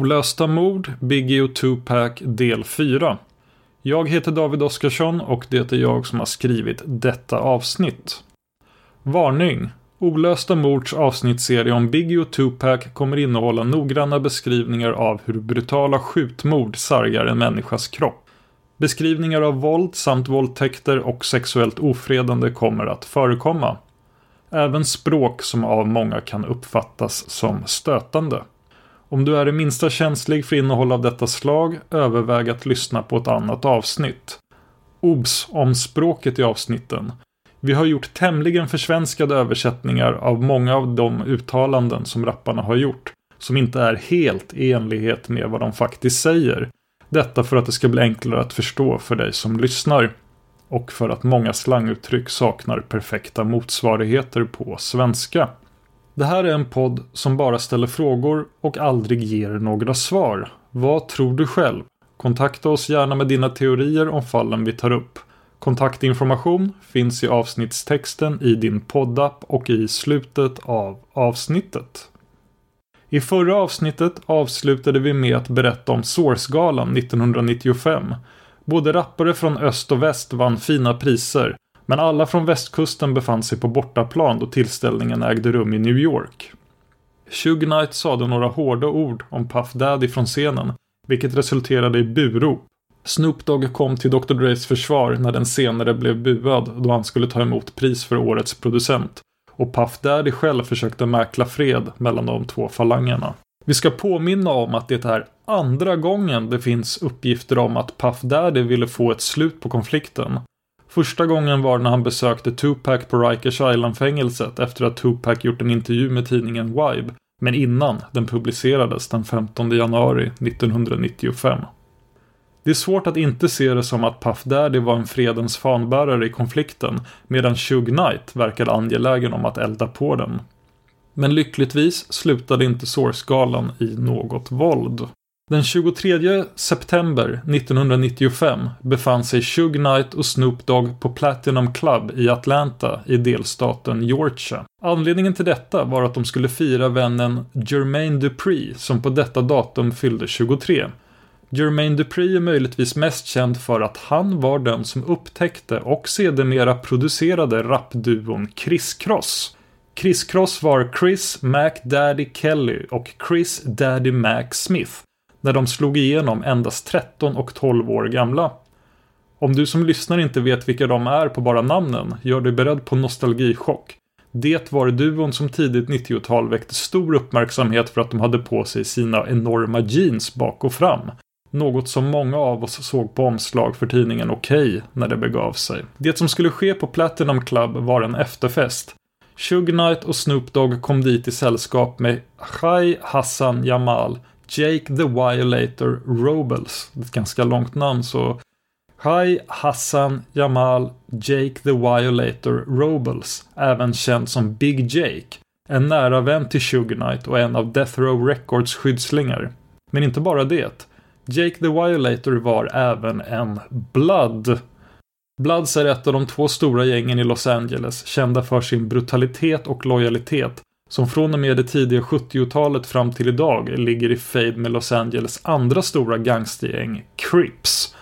Olösta mord, Biggie och Tupac del 4. Jag heter David Oskarsson och det är jag som har skrivit detta avsnitt. Varning! Olösta mords avsnittsserie om Biggie och Tupac kommer innehålla noggranna beskrivningar av hur brutala skjutmord sargar en människas kropp. Beskrivningar av våld samt våldtäkter och sexuellt ofredande kommer att förekomma. Även språk som av många kan uppfattas som stötande. Om du är det minsta känslig för innehåll av detta slag, överväg att lyssna på ett annat avsnitt. Obs! om språket i avsnitten. Vi har gjort tämligen försvenskade översättningar av många av de uttalanden som rapparna har gjort, som inte är helt i enlighet med vad de faktiskt säger. Detta för att det ska bli enklare att förstå för dig som lyssnar. Och för att många slanguttryck saknar perfekta motsvarigheter på svenska. Det här är en podd som bara ställer frågor och aldrig ger några svar. Vad tror du själv? Kontakta oss gärna med dina teorier om fallen vi tar upp. Kontaktinformation finns i avsnittstexten i din poddapp och i slutet av avsnittet. I förra avsnittet avslutade vi med att berätta om Sourcegalan 1995. Både rappare från öst och väst vann fina priser, men alla från västkusten befann sig på bortaplan då tillställningen ägde rum i New York. Suge Knight sade några hårda ord om Puff Daddy från scenen, vilket resulterade i burop. Snoop Dogg kom till Dr. Dres försvar när den senare blev buad då han skulle ta emot pris för årets producent. Och Puff Daddy själv försökte mäkla fred mellan de två falangerna. Vi ska påminna om att det är andra gången det finns uppgifter om att Puff Daddy ville få ett slut på konflikten. Första gången var när han besökte Tupac på Rikers Island-fängelset efter att Tupac gjort en intervju med tidningen Vibe, men innan den publicerades den 15 januari 1995. Det är svårt att inte se det som att Puff Daddy var en fredens fanbärare i konflikten medan Shug Knight verkade angelägen om att elda på den. Men lyckligtvis slutade inte Source-galan i något våld. Den 23 september 1995 befann sig Suge Knight och Snoop Dogg på Platinum Club i Atlanta i delstaten Georgia. Anledningen till detta var att de skulle fira vännen Jermaine Dupri som på detta datum fyllde 23. Jermaine Dupri är möjligtvis mest känd för att han var den som upptäckte och sedermera producerade rapduon Criss Cross. Criss Cross var Chris Mac Daddy Kelly och Chris Daddy Mac Smith när de slog igenom endast 13 och 12 år gamla. Om du som lyssnar inte vet vilka de är på bara namnen, gör dig beredd på nostalgichock. Det var duon som tidigt 90-tal väckte stor uppmärksamhet för att de hade på sig sina enorma jeans bak och fram. Något som många av oss såg på omslag för tidningen Okej okay när det begav sig. Det som skulle ske på Platinum Club var en efterfest. Shug Knight och Snoop Dogg kom dit i sällskap med Chai Hassan Jamal, Jake the Violator Robles. Ett ganska långt namn så Hai Hassan Jamal Jake the Violator Robles, även känd som Big Jake, en nära vän till Sugar Knight och en av Death Row Records skyddslingar. Men inte bara det. Jake the Violator var även en Blood. Bloods är ett av de två stora gängen i Los Angeles, kända för sin brutalitet och lojalitet, som från och med det tidiga 70-talet fram till idag ligger i fejd med Los Angeles andra stora gangstergäng, Crips.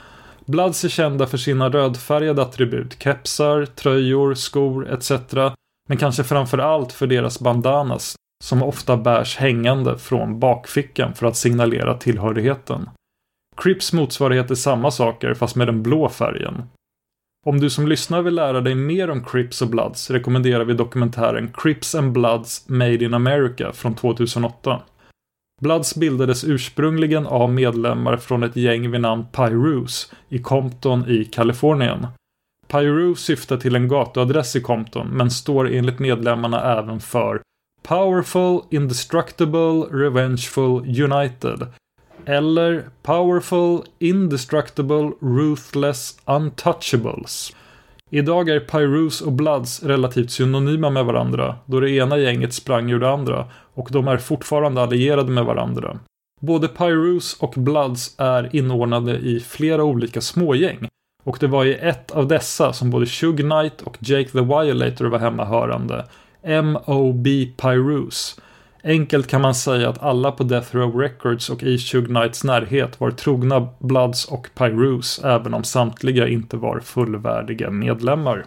Bloods är kända för sina rödfärgade attribut, kepsar, tröjor, skor etc. Men kanske framför allt för deras bandanas, som ofta bärs hängande från bakfickan för att signalera tillhörigheten. Crips motsvarighet är samma saker fast med den blå färgen. Om du som lyssnar vill lära dig mer om Crips och Bloods rekommenderar vi dokumentären Crips and Bloods Made in America från 2008. Bloods bildades ursprungligen av medlemmar från ett gäng vid namn Pyrus i Compton i Kalifornien. Pyru syftar till en gatuadress i Compton men står enligt medlemmarna även för Powerful, Indestructible, Revengeful, United eller Powerful, Indestructible, Ruthless, Untouchables. Idag är Pyrus och Bloods relativt synonyma med varandra då det ena gänget sprang ur det andra och de är fortfarande allierade med varandra. Både Pyrus och Bloods är inordnade i flera olika smågäng och det var i ett av dessa som både Shug Knight och Jake the Violator var hemmahörande, M.O.B. Pyrus. Enkelt kan man säga att alla på Death Row Records och e i Suge Knights närhet var trogna Bloods och Pyrus även om samtliga inte var fullvärdiga medlemmar.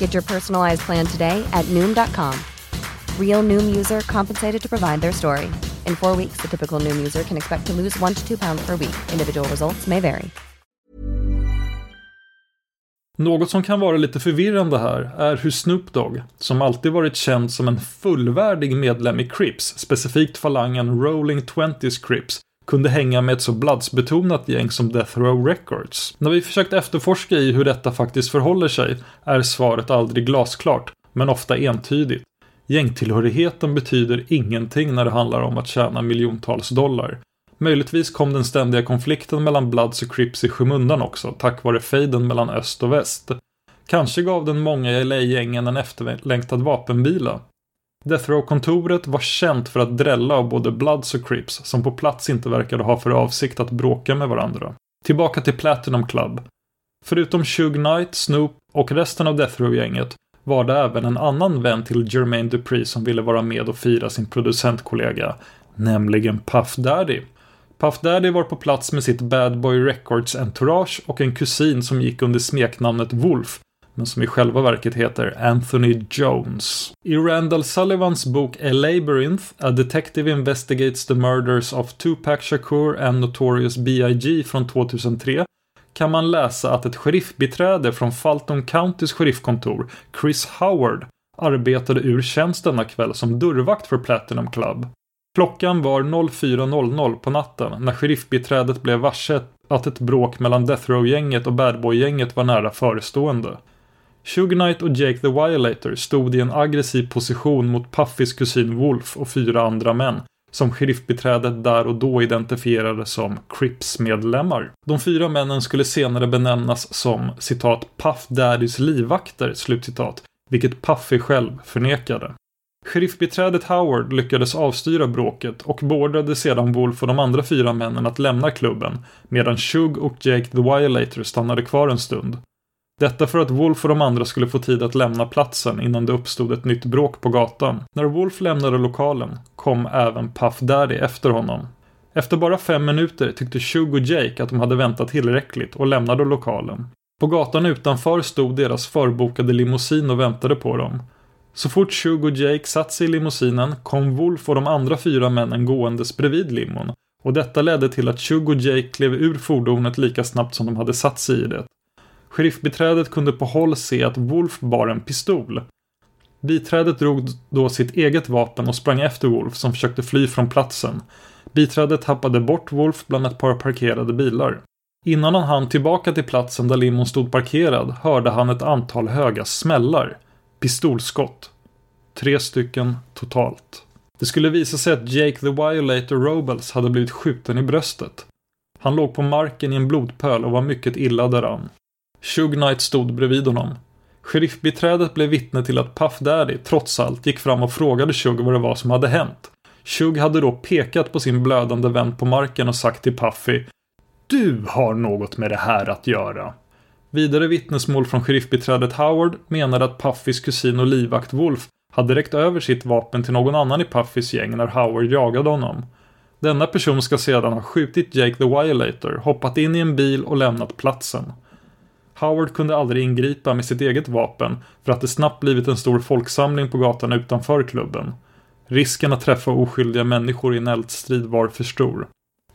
Get your personalized plan today at Noom.com. Real Noom user compensated to provide their story. In four weeks, the typical Noom user can expect to lose one to two pounds per week. Individual results may vary. Något som kan vara lite förvirrande här är hur Snoop Dogg, som alltid varit känd som en fullvärdig medlem i Crips, specifikt falangen Rolling Twenties Crips, kunde hänga med ett så Bloods-betonat gäng som Death Row Records. När vi försökt efterforska i hur detta faktiskt förhåller sig är svaret aldrig glasklart, men ofta entydigt. Gängtillhörigheten betyder ingenting när det handlar om att tjäna miljontals dollar. Möjligtvis kom den ständiga konflikten mellan Bloods och Crips i skymundan också, tack vare fejden mellan öst och väst. Kanske gav den många i LA-gängen en efterlängtad vapenvila. Death Row-kontoret var känt för att drälla av både Bloods och Crips som på plats inte verkade ha för avsikt att bråka med varandra. Tillbaka till Platinum Club. Förutom Shug Knight, Snoop och resten av Death Row-gänget var det även en annan vän till Jermaine Dupri som ville vara med och fira sin producentkollega, nämligen Puff Daddy. Puff Daddy var på plats med sitt Bad Boy Records entourage och en kusin som gick under smeknamnet Wolf, men som i själva verket heter Anthony Jones. I Randall Sullivans bok A Labyrinth, A Detective Investigates the Murders of Tupac Shakur and Notorious B.I.G. från 2003 kan man läsa att ett sheriffbiträde från Fulton Countys sheriffkontor, Chris Howard, arbetade ur tjänst denna kväll som dörrvakt för Platinum Club. Klockan var 04.00 på natten när sheriffbiträdet blev varse att ett bråk mellan Death Row-gänget och Bad Boy-gänget var nära förestående. Sugar Knight och Jake the Violator stod i en aggressiv position mot Puffys kusin Wolf och fyra andra män som sheriffbiträdet där och då identifierade som Crips-medlemmar. De fyra männen skulle senare benämnas som citat Puff Daddys livvakter, slutcitat, vilket Puffy själv förnekade. Sheriffbiträdet Howard lyckades avstyra bråket och beordrade sedan Wolf och de andra fyra männen att lämna klubben medan Shug och Jake the Violator stannade kvar en stund. Detta för att Wolf och de andra skulle få tid att lämna platsen innan det uppstod ett nytt bråk på gatan. När Wolf lämnade lokalen kom även Puff Daddy efter honom. Efter bara fem minuter tyckte Shug och Jake att de hade väntat tillräckligt och lämnade lokalen. På gatan utanför stod deras förbokade limousin och väntade på dem. Så fort Shug och Jake satt sig i limousinen kom Wolf och de andra fyra männen gåendes bredvid limon och detta ledde till att Shug och Jake klev ur fordonet lika snabbt som de hade satt sig i det. Sheriffbiträdet kunde på håll se att Wolf bar en pistol. Biträdet drog då sitt eget vapen och sprang efter Wolf som försökte fly från platsen. Biträdet tappade bort Wolf bland ett par parkerade bilar. Innan han hann tillbaka till platsen där limon stod parkerad hörde han ett antal höga smällar. Pistolskott. Tre stycken totalt. Det skulle visa sig att Jake the Violator Robles hade blivit skjuten i bröstet. Han låg på marken i en blodpöl och var mycket illa däran. Shug Knight stod bredvid honom. Sheriffbiträdet blev vittne till att Puff Daddy, trots allt, gick fram och frågade Shug vad det var som hade hänt. Shug hade då pekat på sin blödande vän på marken och sagt till Puffy Du har något med det här att göra. Vidare vittnesmål från sheriffbiträdet Howard menade att Puffys kusin och livvakt Wolf hade räckt över sitt vapen till någon annan i Puffys gäng när Howard jagade honom. Denna person ska sedan ha skjutit Jake the Violator, hoppat in i en bil och lämnat platsen. Howard kunde aldrig ingripa med sitt eget vapen för att det snabbt blivit en stor folksamling på gatan utanför klubben. Risken att träffa oskyldiga människor i en eldstrid var för stor.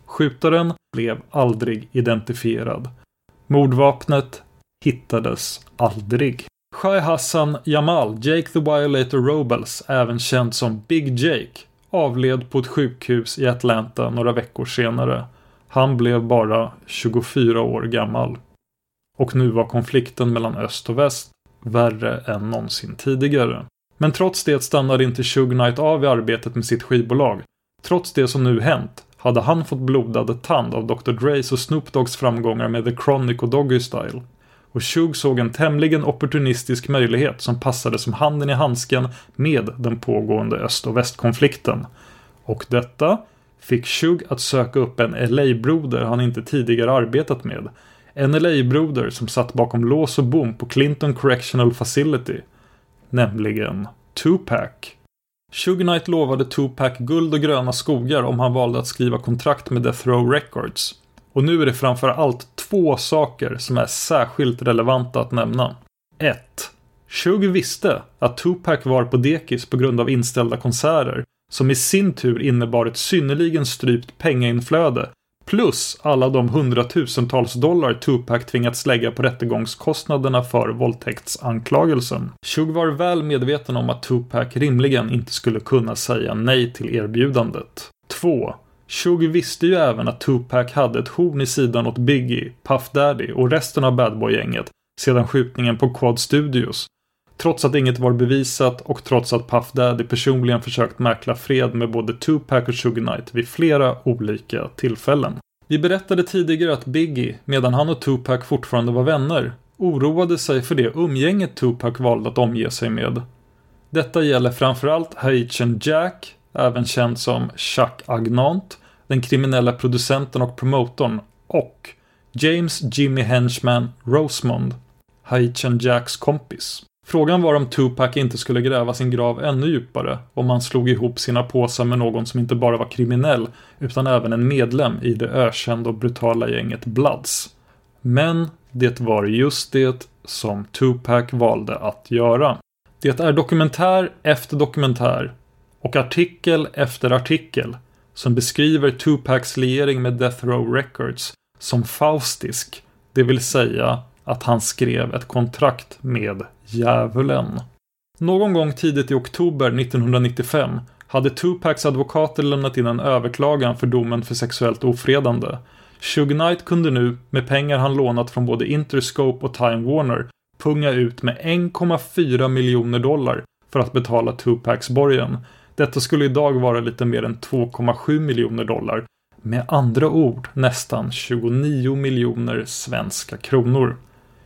Skjutaren blev aldrig identifierad. Mordvapnet hittades aldrig. Shai Hassan Jamal, Jake the Violator Robles, även känd som Big Jake, avled på ett sjukhus i Atlanta några veckor senare. Han blev bara 24 år gammal. Och nu var konflikten mellan öst och väst värre än någonsin tidigare. Men trots det stannade inte Shug Knight av i arbetet med sitt skivbolag. Trots det som nu hänt hade han fått blodad tand av Dr. Dre's och Snoop Doggs framgångar med The Chronic och Doggy Style. Och Shug såg en tämligen opportunistisk möjlighet som passade som handen i handsken med den pågående öst och västkonflikten. Och detta fick Shug att söka upp en LA-broder han inte tidigare arbetat med. NLA-broder som satt bakom lås och bom på Clinton Correctional Facility. Nämligen Tupac. Suge Knight lovade Tupac guld och gröna skogar om han valde att skriva kontrakt med Death Row Records. Och nu är det framför allt två saker som är särskilt relevanta att nämna. 1. Suge visste att Tupac var på dekis på grund av inställda konserter som i sin tur innebar ett synnerligen strypt pengainflöde Plus alla de hundratusentals dollar Tupac tvingats lägga på rättegångskostnaderna för våldtäktsanklagelsen. Shug var väl medveten om att Tupac rimligen inte skulle kunna säga nej till erbjudandet. 2. Shug visste ju även att Tupac hade ett horn i sidan åt Biggie, Puff Daddy och resten av Bad Boy-gänget sedan skjutningen på Quad Studios. Trots att inget var bevisat och trots att Puff Daddy personligen försökt mäkla fred med både Tupac och Suge Knight vid flera olika tillfällen. Vi berättade tidigare att Biggie, medan han och Tupac fortfarande var vänner, oroade sig för det umgänget Tupac valde att omge sig med. Detta gäller framförallt Haitian Jack, även känd som Chuck Agnant, den kriminella producenten och promotorn, och James Jimmy Henchman Rosemond, Haitian Jacks kompis. Frågan var om Tupac inte skulle gräva sin grav ännu djupare om han slog ihop sina påsar med någon som inte bara var kriminell utan även en medlem i det ökända och brutala gänget Bloods. Men det var just det som Tupac valde att göra. Det är dokumentär efter dokumentär och artikel efter artikel som beskriver Tupacs liering med Death Row Records som faustisk, det vill säga att han skrev ett kontrakt med djävulen. Någon gång tidigt i oktober 1995 hade Tupacs advokater lämnat in en överklagan för domen för sexuellt ofredande. Suge Knight kunde nu, med pengar han lånat från både Interscope och Time Warner, punga ut med 1,4 miljoner dollar för att betala Tupacs borgen. Detta skulle idag vara lite mer än 2,7 miljoner dollar. Med andra ord nästan 29 miljoner svenska kronor.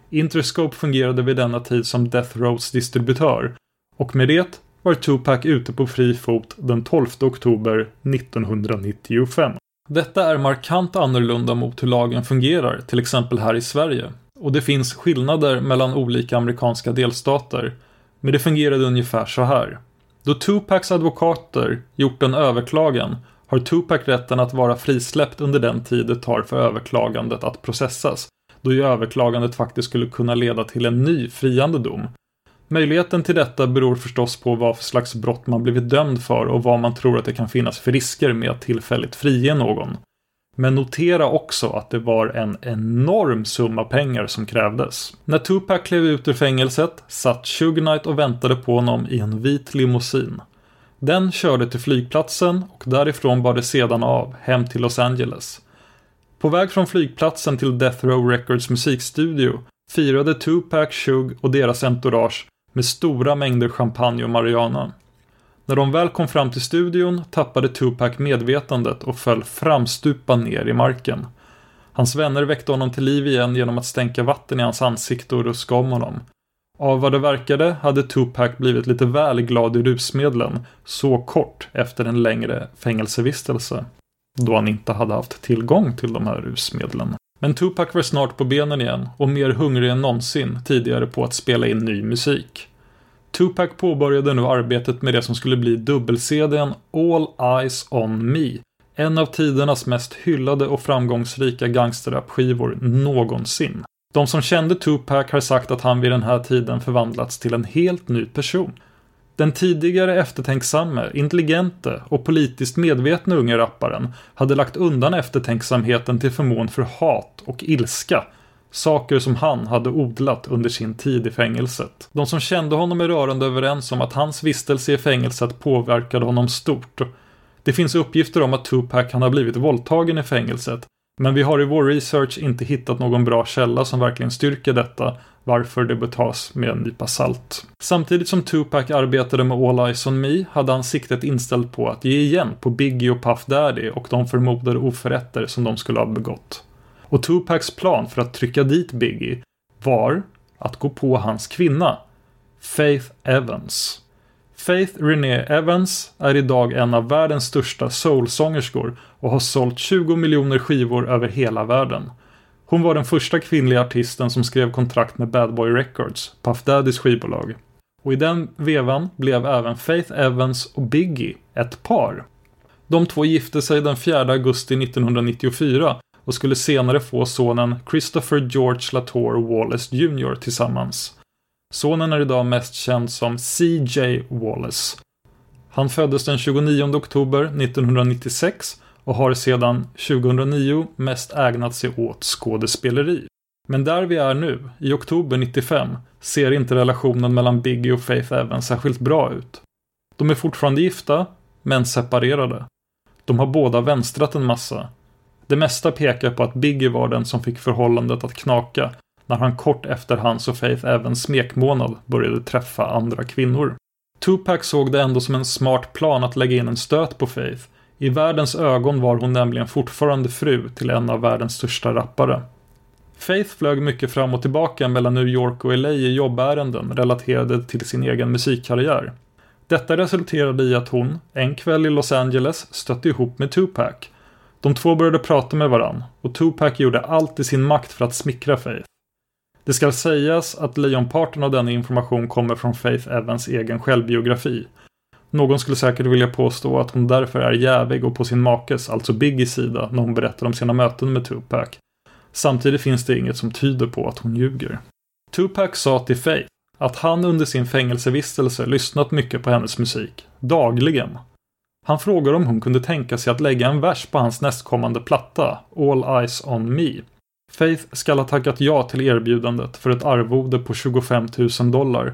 Interscope fungerade vid denna tid som Death Rows distributör och med det var Tupac ute på fri fot den 12 oktober 1995. Detta är markant annorlunda mot hur lagen fungerar, till exempel här i Sverige. Och det finns skillnader mellan olika amerikanska delstater. Men det fungerade ungefär så här. Då Tupacs advokater gjort en överklagan har Tupac rätten att vara frisläppt under den tid det tar för överklagandet att processas då ju överklagandet faktiskt skulle kunna leda till en ny friande dom. Möjligheten till detta beror förstås på vad för slags brott man blivit dömd för och vad man tror att det kan finnas för risker med att tillfälligt frige någon. Men notera också att det var en enorm summa pengar som krävdes. När Tupac klev ut ur fängelset satt Suge Knight och väntade på honom i en vit limousin. Den körde till flygplatsen och därifrån bar det sedan av hem till Los Angeles. På väg från flygplatsen till Death Row Records musikstudio firade Tupac, Shug och deras entourage med stora mängder champagne och marijuana. När de väl kom fram till studion tappade Tupac medvetandet och föll framstupa ner i marken. Hans vänner väckte honom till liv igen genom att stänka vatten i hans ansikte och ruska om honom. Av vad det verkade hade Tupac blivit lite väl glad i rusmedlen så kort efter en längre fängelsevistelse. Då han inte hade haft tillgång till de här rusmedlen. Men Tupac var snart på benen igen och mer hungrig än någonsin tidigare på att spela in ny musik. Tupac påbörjade nu arbetet med det som skulle bli dubbel-CDn All Eyes On Me. En av tidernas mest hyllade och framgångsrika gangsterrap-skivor någonsin. De som kände Tupac har sagt att han vid den här tiden förvandlats till en helt ny person. Den tidigare eftertänksamme, intelligente och politiskt medvetna unge rapparen hade lagt undan eftertänksamheten till förmån för hat och ilska. Saker som han hade odlat under sin tid i fängelset. De som kände honom är rörande överens om att hans vistelse i fängelset påverkade honom stort. Det finns uppgifter om att Tupac kan ha blivit våldtagen i fängelset. Men vi har i vår research inte hittat någon bra källa som verkligen styrker detta varför det bör tas med en nypa salt. Samtidigt som Tupac arbetade med All Eyes On Me hade han siktet inställt på att ge igen på Biggie och Puff Daddy och de förmodade oförrätter som de skulle ha begått. Och Tupacs plan för att trycka dit Biggie var att gå på hans kvinna, Faith Evans. Faith Renee Evans är idag en av världens största soulsångerskor och har sålt 20 miljoner skivor över hela världen. Hon var den första kvinnliga artisten som skrev kontrakt med Bad Boy Records, Puff Daddys skivbolag. Och i den vevan blev även Faith Evans och Biggie ett par. De två gifte sig den 4 augusti 1994 och skulle senare få sonen Christopher George Latour Wallace Jr tillsammans. Sonen är idag mest känd som CJ Wallace. Han föddes den 29 oktober 1996 och har sedan 2009 mest ägnat sig åt skådespeleri. Men där vi är nu, i oktober 95, ser inte relationen mellan Biggie och Faith Evans särskilt bra ut. De är fortfarande gifta, men separerade. De har båda vänstrat en massa. Det mesta pekar på att Biggie var den som fick förhållandet att knaka, när han kort efter hans och Faith Evans smekmånad började träffa andra kvinnor. Tupac såg det ändå som en smart plan att lägga in en stöt på Faith. I världens ögon var hon nämligen fortfarande fru till en av världens största rappare. Faith flög mycket fram och tillbaka mellan New York och LA i jobbärenden relaterade till sin egen musikkarriär. Detta resulterade i att hon, en kväll i Los Angeles, stötte ihop med Tupac. De två började prata med varann och Tupac gjorde allt i sin makt för att smickra Faith. Det ska sägas att lejonparten av denna information kommer från Faith Evans egen självbiografi. Någon skulle säkert vilja påstå att hon därför är jävig och på sin makes, alltså Biggies sida, när hon berättar om sina möten med Tupac. Samtidigt finns det inget som tyder på att hon ljuger. Tupac sa till Faith att han under sin fängelsevistelse lyssnat mycket på hennes musik, dagligen. Han frågade om hon kunde tänka sig att lägga en vers på hans nästkommande platta, All Eyes On Me. Faith skall ha tackat ja till erbjudandet för ett arvode på 25 000 dollar.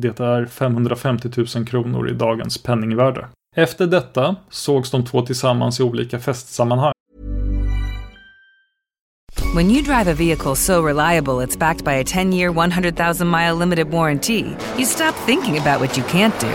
Det är 550 000 kronor i dagens penningvärde. Efter detta sågs de två tillsammans i olika festsammanhang. When you drive a vehicle so reliable it's backed by a 10 year, 100,000 mile limited warranty, you stop thinking about what you can't do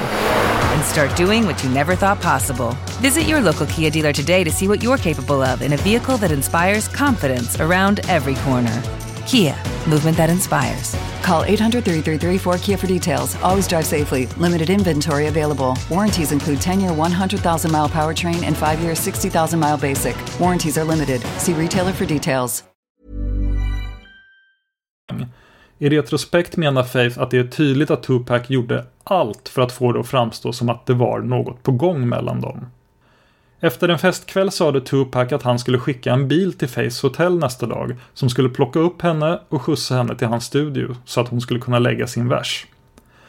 and start doing what you never thought possible. Visit your local Kia dealer today to see what you're capable of in a vehicle that inspires confidence around every corner. Kia, movement that inspires. Call 800 333 4KIA for details. Always drive safely. Limited inventory available. Warranties include 10 year 100,000 mile powertrain and 5 year 60,000 mile basic. Warranties are limited. See retailer for details. I retrospekt menar Faith att det är tydligt att Tupac gjorde allt för att få det att framstå som att det var något på gång mellan dem. Efter en festkväll sade Tupac att han skulle skicka en bil till Faiths hotell nästa dag som skulle plocka upp henne och skjutsa henne till hans studio så att hon skulle kunna lägga sin vers.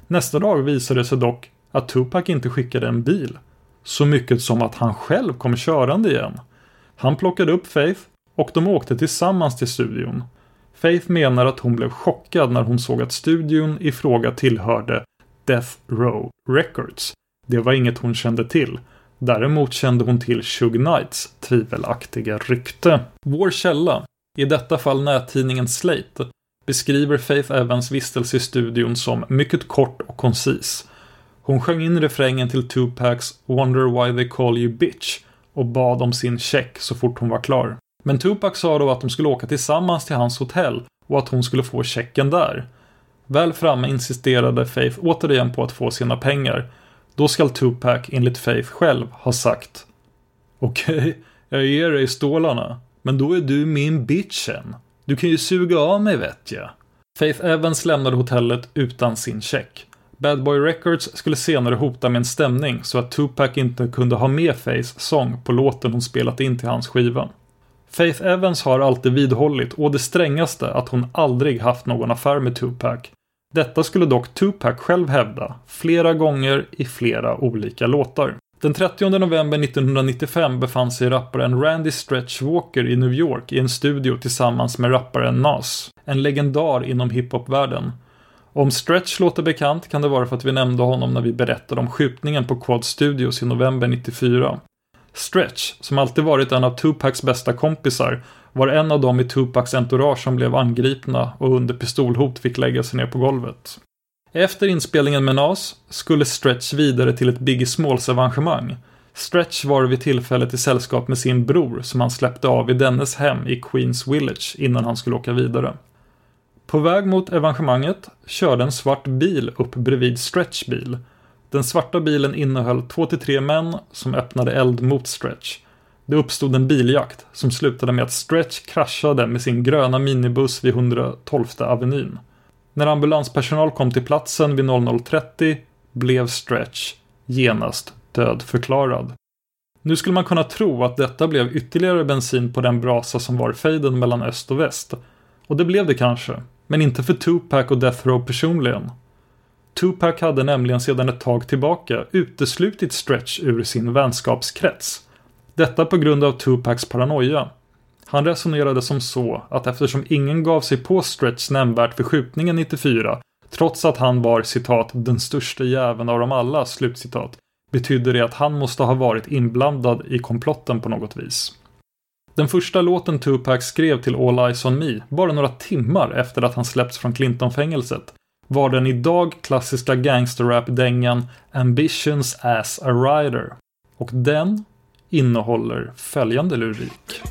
Nästa dag visade det sig dock att Tupac inte skickade en bil. Så mycket som att han själv kom körande igen. Han plockade upp Faith och de åkte tillsammans till studion. Faith menar att hon blev chockad när hon såg att studion i fråga tillhörde Death Row Records. Det var inget hon kände till. Däremot kände hon till Shug Knights tvivelaktiga rykte. Vår källa, i detta fall nättidningen Slate, beskriver Faith Evans vistelse i studion som mycket kort och koncis. Hon sjöng in refrängen till Tupacs “Wonder why they call you bitch” och bad om sin check så fort hon var klar. Men Tupac sa då att de skulle åka tillsammans till hans hotell och att hon skulle få checken där. Väl framme insisterade Faith återigen på att få sina pengar. Då skall Tupac enligt Faith själv ha sagt Okej, okay, jag ger dig stålarna. Men då är du min bitchen. Du kan ju suga av mig vet jag. Faith Evans lämnade hotellet utan sin check. Bad Boy Records skulle senare hota med en stämning så att Tupac inte kunde ha med Faiths sång på låten hon spelat in till hans skiva. Faith Evans har alltid vidhållit, å det strängaste, att hon aldrig haft någon affär med Tupac. Detta skulle dock Tupac själv hävda, flera gånger i flera olika låtar. Den 30 november 1995 befann sig rapparen Randy Stretch Walker i New York i en studio tillsammans med rapparen Nas, en legendar inom hiphopvärlden. Om Stretch låter bekant kan det vara för att vi nämnde honom när vi berättade om skjutningen på Quad Studios i november 94. Stretch, som alltid varit en av Tupacs bästa kompisar, var en av dem i Tupacs entourage som blev angripna och under pistolhot fick lägga sig ner på golvet. Efter inspelningen med Nas skulle Stretch vidare till ett Biggie Smalls-evenemang. Stretch var vid tillfället i sällskap med sin bror som han släppte av i dennes hem i Queens Village innan han skulle åka vidare. På väg mot evenemanget körde en svart bil upp bredvid Stretch bil den svarta bilen innehöll två till tre män som öppnade eld mot Stretch. Det uppstod en biljakt som slutade med att Stretch kraschade med sin gröna minibuss vid 112 Avenyn. När ambulanspersonal kom till platsen vid 00.30 blev Stretch genast dödförklarad. Nu skulle man kunna tro att detta blev ytterligare bensin på den brasa som var fejden mellan öst och väst. Och det blev det kanske, men inte för Tupac och Death Row personligen. Tupac hade nämligen sedan ett tag tillbaka uteslutit Stretch ur sin vänskapskrets. Detta på grund av Tupacs paranoia. Han resonerade som så att eftersom ingen gav sig på Stretch nämnvärt vid skjutningen 94 trots att han var citat den största jäveln av dem alla slutcitat betydde det att han måste ha varit inblandad i komplotten på något vis. Den första låten Tupac skrev till All Eyes On Me, bara några timmar efter att han släppts från Clinton-fängelset, var den idag klassiska gangsterrap-dängan Ambitions as a Rider. Och den innehåller följande lyrik.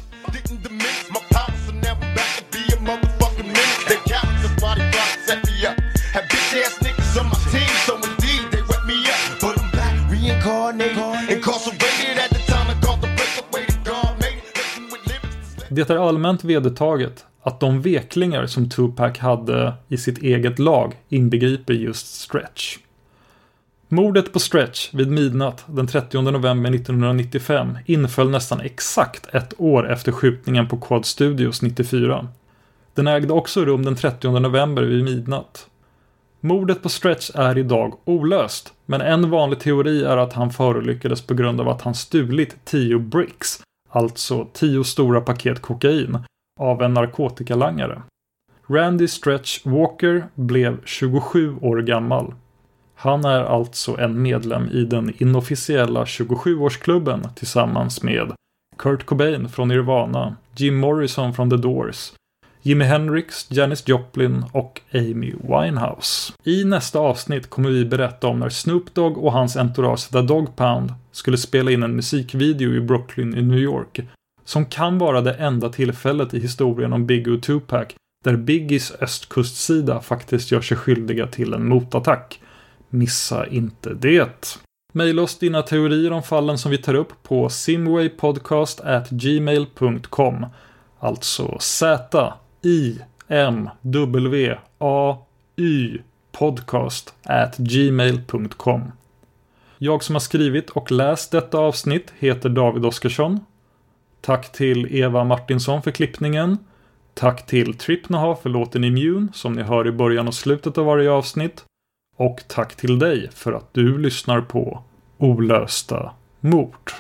Det är allmänt vedertaget att de veklingar som Tupac hade i sitt eget lag inbegriper just Stretch. Mordet på Stretch vid midnatt den 30 november 1995 inföll nästan exakt ett år efter skjutningen på Quad Studios 94. Den ägde också rum den 30 november vid midnatt. Mordet på Stretch är idag olöst, men en vanlig teori är att han förolyckades på grund av att han stulit 10 bricks, alltså 10 stora paket kokain, av en narkotikalangare. Randy Stretch Walker blev 27 år gammal. Han är alltså en medlem i den inofficiella 27-årsklubben tillsammans med Kurt Cobain från Nirvana, Jim Morrison från The Doors, Jimi Hendrix, Janis Joplin och Amy Winehouse. I nästa avsnitt kommer vi berätta om när Snoop Dogg och hans entourage The Dog Pound skulle spela in en musikvideo i Brooklyn i New York som kan vara det enda tillfället i historien om Biggie och Tupac där Biggies östkustsida faktiskt gör sig skyldiga till en motattack. Missa inte det! Maila oss dina teorier om fallen som vi tar upp på simwaypodcast@gmail.com. Alltså Z I M W A Y podcast at gmail.com. Jag som har skrivit och läst detta avsnitt heter David Oskarsson. Tack till Eva Martinsson för klippningen. Tack till Tripnaha för låten Immune som ni hör i början och slutet av varje avsnitt. Och tack till dig för att du lyssnar på Olösta mord.